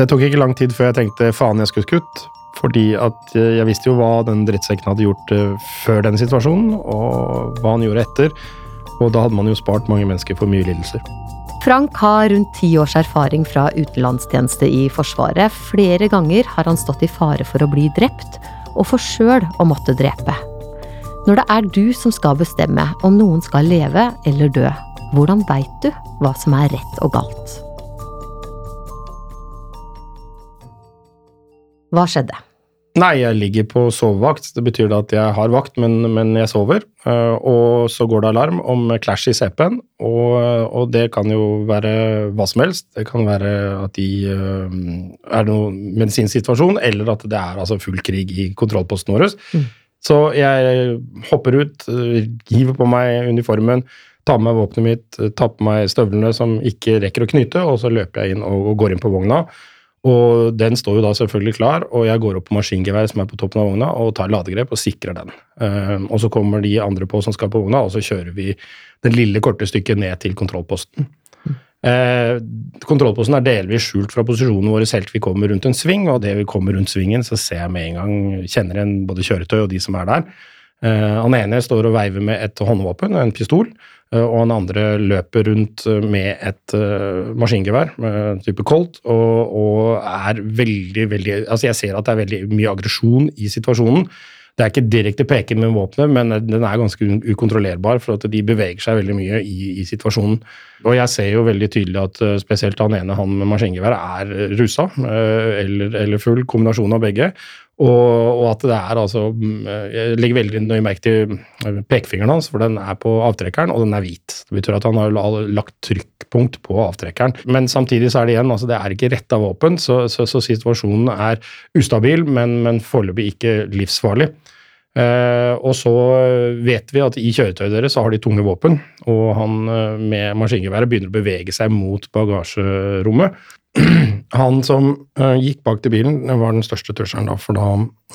Det tok ikke lang tid før jeg tenkte faen, jeg skulle skutt. Fordi at jeg visste jo hva den drittsekken hadde gjort før denne situasjonen, og hva han gjorde etter. Og da hadde man jo spart mange mennesker for mye lidelser. Frank har rundt ti års erfaring fra utenlandstjeneste i Forsvaret. Flere ganger har han stått i fare for å bli drept, og for sjøl å måtte drepe. Når det er du som skal bestemme om noen skal leve eller dø, hvordan veit du hva som er rett og galt? Hva skjedde? Nei, jeg ligger på sovevakt. Det betyr at jeg har vakt, men, men jeg sover. Eh, og så går det alarm om clash i CP-en, og, og, det kan jo være hva som helst. Det kan være at de uh, er noen medisinsk situasjon, eller at det er altså full krig i kontrollposten vår. Mm. Så jeg hopper ut, hiver på meg uniformen, tar på meg våpenet mitt, tar på meg støvlene som ikke rekker å knyte, og så løper jeg inn og, og går inn på vogna. Og den står jo da selvfølgelig klar, og jeg går opp på maskingeværet som er på toppen av vogna, og tar ladegrep og sikrer den. Uh, og så kommer de andre på som skal på vogna, og så kjører vi det lille, korte stykket ned til kontrollposten. Uh, kontrollposten er delvis skjult fra posisjonen vår helt vi kommer rundt en sving, og det vi kommer rundt svingen, så ser jeg med en gang, kjenner igjen både kjøretøy og de som er der. Uh, han ene står og veiver med et håndvåpen, en pistol, Eh, og han andre løper rundt eh, med et uh, maskingevær, type Colt, og, og, er veldig, veldig Altså, jeg ser at det er veldig mye aggresjon i situasjonen. Det er ikke direkte peken med våpenet, men den er ganske ukontrollerbar, for at de beveger seg veldig mye i, i situasjonen. Og jeg ser jo veldig tydelig at spesielt han ene, han med maskingevær, er rusa, eller, eller full kombinasjon av begge. Og, og, at det er altså mm, Jeg legger veldig nøye merke til eh, pekefingeren hans, for den er på avtrekkeren, og den er hvit. Det betyr at han har lagt trykkpunkt på avtrekkeren. Men samtidig så er det igjen, altså det er ikke retta våpen, så, så, så, situasjonen er ustabil, men, men foreløpig ikke livsfarlig. Eh, og så vet vi at i kjøretøyet deres så har de tunge våpen, og han eh, med maskingeværet begynner å bevege seg mot bagasjerommet. Han som uh, gikk bak til bilen, var den største trusselen, da, for da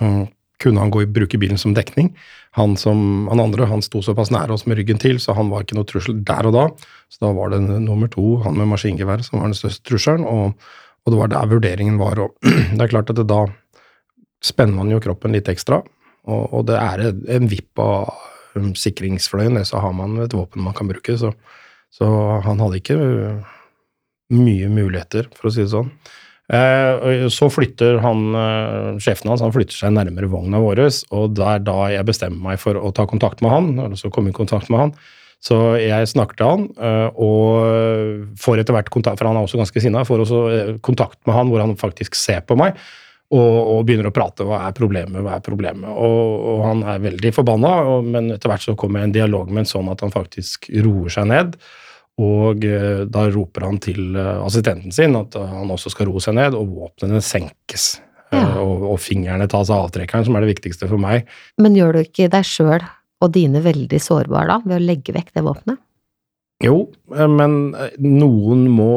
um, kunne han gå, bruke bilen som dekning. Han, som, han andre han sto såpass nære oss med ryggen til, så han var ikke noe trussel der og da. Så da var det nummer to, han med maskingevær, som var den største trusselen, og, og, det var der vurderingen var. Og det er klart at det, da spenner man jo kroppen litt ekstra, og, og det er en vipp av um, sikringsfløyen, så har man et våpen man kan bruke. Så, så han hadde ikke mye muligheter, for å si det sånn. Eh, så flytter han, eh, sjefen hans han flytter seg nærmere vogna vår, og det er da jeg bestemmer meg for å ta kontakt med han. eller så komme i kontakt med han. Så jeg snakker til han, eh, og får etter hvert kontakt, for han er også ganske sinna, får også kontakt med han hvor han faktisk ser på meg. Og, og begynner å prate. Hva er problemet? Hva er problemet? Og, og han er veldig forbanna, men etter hvert så kommer jeg i en dialog med en sånn at han faktisk roer seg ned. Og eh, da roper han til eh, assistenten sin at eh, han også skal roe seg ned, og våpnene senkes. Ja. Og, og, fingrene tas av avtrekkeren, som er det viktigste for meg. Men gjør du ikke deg sjøl og dine veldig sårbare da, ved å legge vekk det våpenet? Jo, men noen må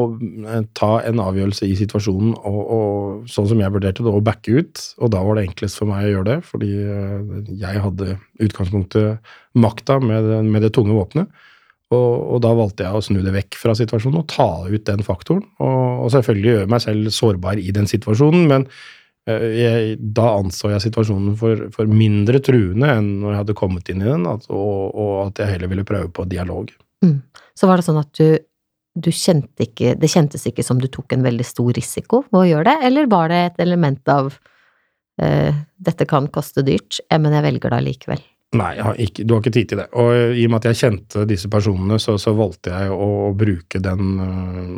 ta en avgjørelse i situasjonen, og, og sånn som jeg vurderte det, å backe ut. Og da var det enklest for meg å gjøre det, fordi jeg hadde utgangspunktet makta med, med det tunge våpenet. Og, og, da valgte jeg å snu det vekk fra situasjonen og ta ut den faktoren. Og, og selvfølgelig gjøre meg selv sårbar i den situasjonen, men uh, jeg, da anså jeg situasjonen for, for, mindre truende enn når jeg hadde kommet inn i den, at, og, og, at jeg heller ville prøve på dialog. Mm. Så var det sånn at du, du kjente ikke Det kjentes ikke som du tok en veldig stor risiko ved å gjøre det, eller var det et element av uh, dette kan koste dyrt, men jeg velger det likevel? Nei, ikke, du har ikke tid til det. Og i og med at jeg kjente disse personene, så, så valgte jeg å, å, bruke den øh,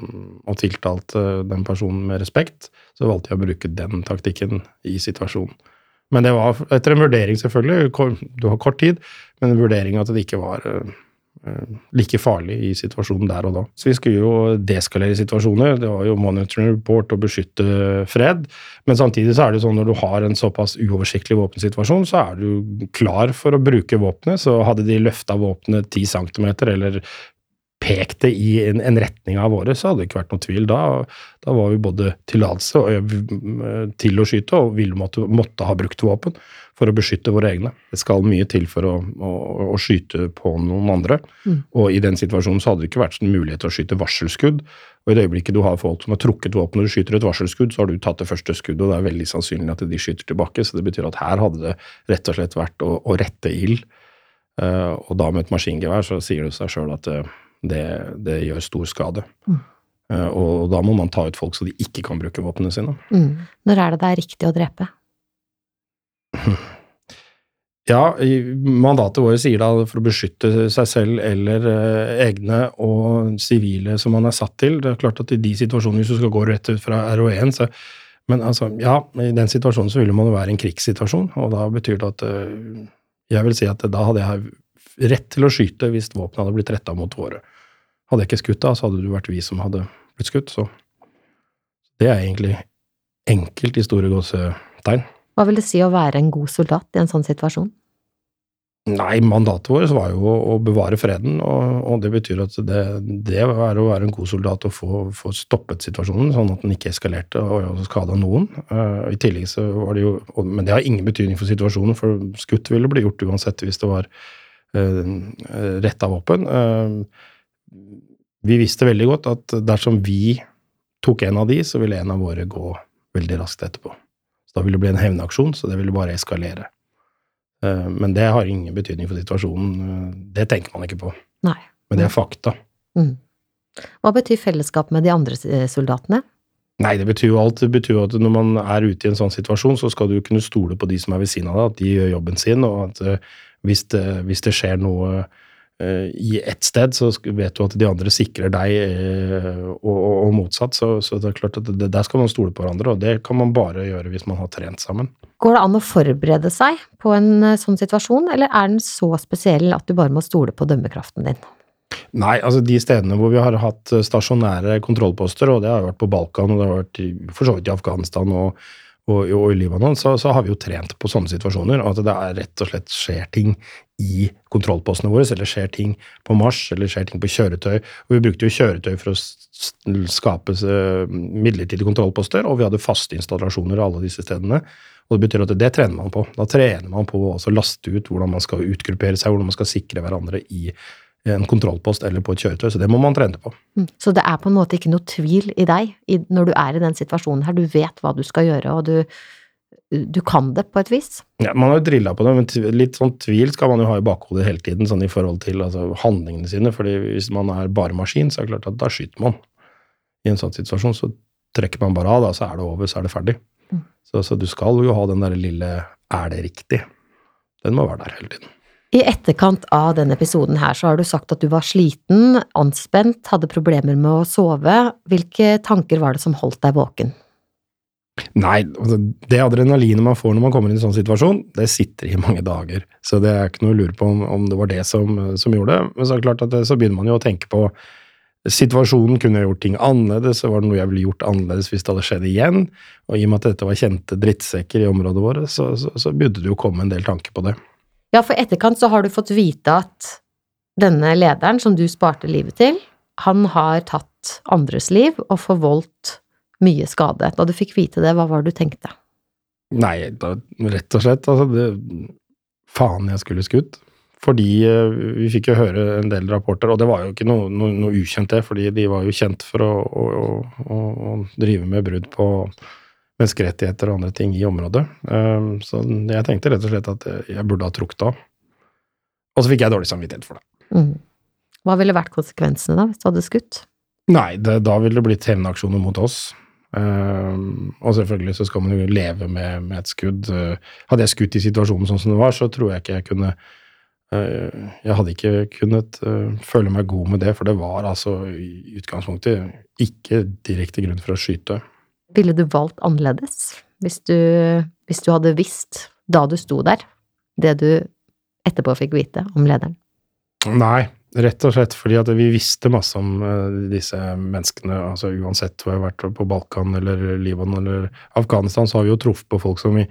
og tiltalte den personen med respekt. Så valgte jeg å bruke den taktikken i situasjonen. Men det var etter en vurdering, selvfølgelig. Du har kort tid, men en vurdering at det ikke var øh, like farlig i situasjonen der og da. Så vi skulle jo deskalere situasjoner. Det var jo monitoring report og beskytte fred. Men samtidig så er det sånn når du har en såpass uoversiktlig våpensituasjon, så er du klar for å bruke våpenet. Så hadde de løfta våpenet 10 cm eller pekt det i en, en, retning av våre, så hadde det ikke vært noe tvil. Da, da var vi både tillatelse til å skyte og ville måtte, måtte, ha brukt våpen for å beskytte våre egne. Det skal mye til for å, å, å skyte på noen andre. Mm. Og i den situasjonen så hadde det ikke vært en mulighet til å skyte varselskudd. Og i det øyeblikket du har folk som har trukket våpen og du skyter et varselskudd, så har du tatt det første skuddet, og det er veldig sannsynlig at de skyter tilbake. Så det betyr at her hadde det rett og slett vært å, å rette ild. Uh, og da med et maskingevær så sier det seg sjøl at uh, det, det, gjør stor skade. Mm. Uh, og da må man ta ut folk så de ikke kan bruke våpnene sine. Mm. Når er det det er riktig å drepe? Ja, mandatet vårt sier da for å beskytte seg selv eller eh, egne og sivile som man er satt til. Det er klart at i de situasjonene, hvis du skal gå rett ut fra RO1, så Men altså, ja, i den situasjonen så vil man jo være en krigssituasjon, og da betyr det at eh, Jeg vil si at da hadde jeg rett til å skyte hvis våpenet hadde blitt retta mot våre. Hadde jeg ikke skutt da, så hadde det vært vi som hadde blitt skutt, så Det er egentlig enkelt i store gåsetegn. Hva vil det si å være en god soldat i en sånn situasjon? Nei, mandatet vårt var jo å, bevare freden, og, og det betyr at det, det, er å være en god soldat og få, få, stoppet situasjonen, sånn at den ikke eskalerte og, og skada noen. Uh, I tillegg så var det jo Men det har ingen betydning for situasjonen, for skutt ville bli gjort uansett hvis det var retta våpen. Uh, vi visste veldig godt at dersom vi tok en av de, så ville en av våre gå veldig raskt etterpå. Da ville det bli en hevnaksjon, så det ville bare eskalere. Eh, men det har ingen betydning for situasjonen. Eh, det tenker man ikke på. Nei. Men det er fakta. Mm. Hva betyr fellesskap med de andre eh, soldatene? Nei, det betyr jo alt. Det betyr jo at når man er ute i en sånn situasjon, så skal du kunne stole på de som er ved siden av deg, at de gjør jobben sin, og at hvis det, hvis det skjer noe Eh, i ett sted, så vet du at de andre sikrer deg, og, og, og, motsatt. Så, så, det er klart at det, der skal man stole på hverandre, og det kan man bare gjøre hvis man har trent sammen. Går det an å forberede seg på en eh, sånn situasjon, eller er den så spesiell at du bare må stole på dømmekraften din? Nei, altså de stedene hvor vi har hatt stasjonære kontrollposter, og det har vært på Balkan og det har vært for så vidt i Afghanistan og, og, og i Libanon, så, så, har vi jo trent på sånne situasjoner. At det er rett og slett skjer ting i kontrollpostene våre, eller skjer ting på Mars, eller skjer ting på kjøretøy. Og vi brukte jo kjøretøy for å skape midlertidige kontrollposter, og vi hadde faste installasjoner alle disse stedene. Og det betyr at det trener man på. Da trener man på å laste ut hvordan man skal utgruppere seg, hvordan man skal sikre hverandre i en kontrollpost eller på et kjøretøy, så det må man trene på. Mm. Så det er på en måte ikke noe tvil i deg når du er i den situasjonen her, du vet hva du skal gjøre, og du, du kan det på et vis? Ja, man har jo drilla på det, men litt sånn tvil skal man jo ha i bakhodet hele tiden, sånn i forhold til altså, handlingene sine, fordi hvis man er bare maskin, så er det klart at da skyter man. I en sånn situasjon så trekker man bare av, da, så er det over, så er det ferdig. Mm. Så, så, du skal jo ha den der lille 'er det riktig'? Den må være der hele tiden. I etterkant av denne episoden her så har du sagt at du var sliten, anspent, hadde problemer med å sove. Hvilke tanker var det som holdt deg våken? Nei, altså, det adrenalinet man får når man kommer i en sånn situasjon, det sitter i mange dager. Så det er ikke noe å lure på om, om det var det som, som, gjorde det. Men så er det klart at det, så begynner man jo å tenke på situasjonen. Kunne jeg gjort ting annerledes? Var det noe jeg ville gjort annerledes hvis det hadde skjedd igjen? Og i og med at dette var kjente drittsekker i området vårt, så, så, så begynte det jo å komme en del tanker på det. Ja, for etterkant så har du fått vite at denne lederen som du sparte livet til, han har tatt andres liv og forvoldt mye skade. Da du fikk vite det, hva var det du tenkte? Nei, da, rett og slett altså det, Faen, jeg skulle skutt. Fordi uh, vi fikk jo høre en del rapporter, og det var jo ikke noe, noe, noe ukjent, det, fordi de var jo kjent for å, å, å, å drive med brudd på menneskerettigheter og andre ting i området. Ehm, så jeg tenkte rett og slett at jeg burde ha trukket av. Og så fikk jeg dårlig samvittighet for det. Mm. Hva ville vært konsekvensene da, hvis du hadde skutt? Nei, det, da ville det blitt hevnaksjoner mot oss. Um, og selvfølgelig så skal man jo leve med, med, et skudd. Hadde jeg skutt i situasjonen sånn som det var, så tror jeg ikke jeg kunne uh, Jeg hadde ikke kunnet uh, føle meg god med det, for det var altså i utgangspunktet ikke direkte grunn for å skyte. Ville du valgt annerledes hvis du, hvis du hadde visst da du sto der, det du etterpå fikk vite om lederen? Nei, rett og slett fordi at vi visste masse om uh, disse menneskene. altså Uansett hvor jeg har vært på Balkan eller Libanon eller Afghanistan, så har vi jo truffet på folk som vi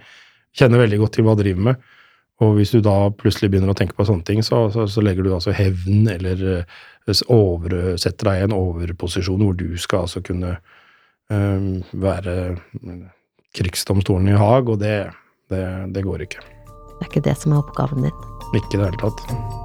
kjenner veldig godt til hva de driver med. Og hvis du da plutselig begynner å tenke på sånne ting, så, så, så legger du altså hevn eller eh, over, setter deg i en overposisjon hvor du skal altså kunne være krigsdomstolen i Haag, og det, det, det går ikke. Det er ikke det som er oppgaven din. Ikke i det hele tatt.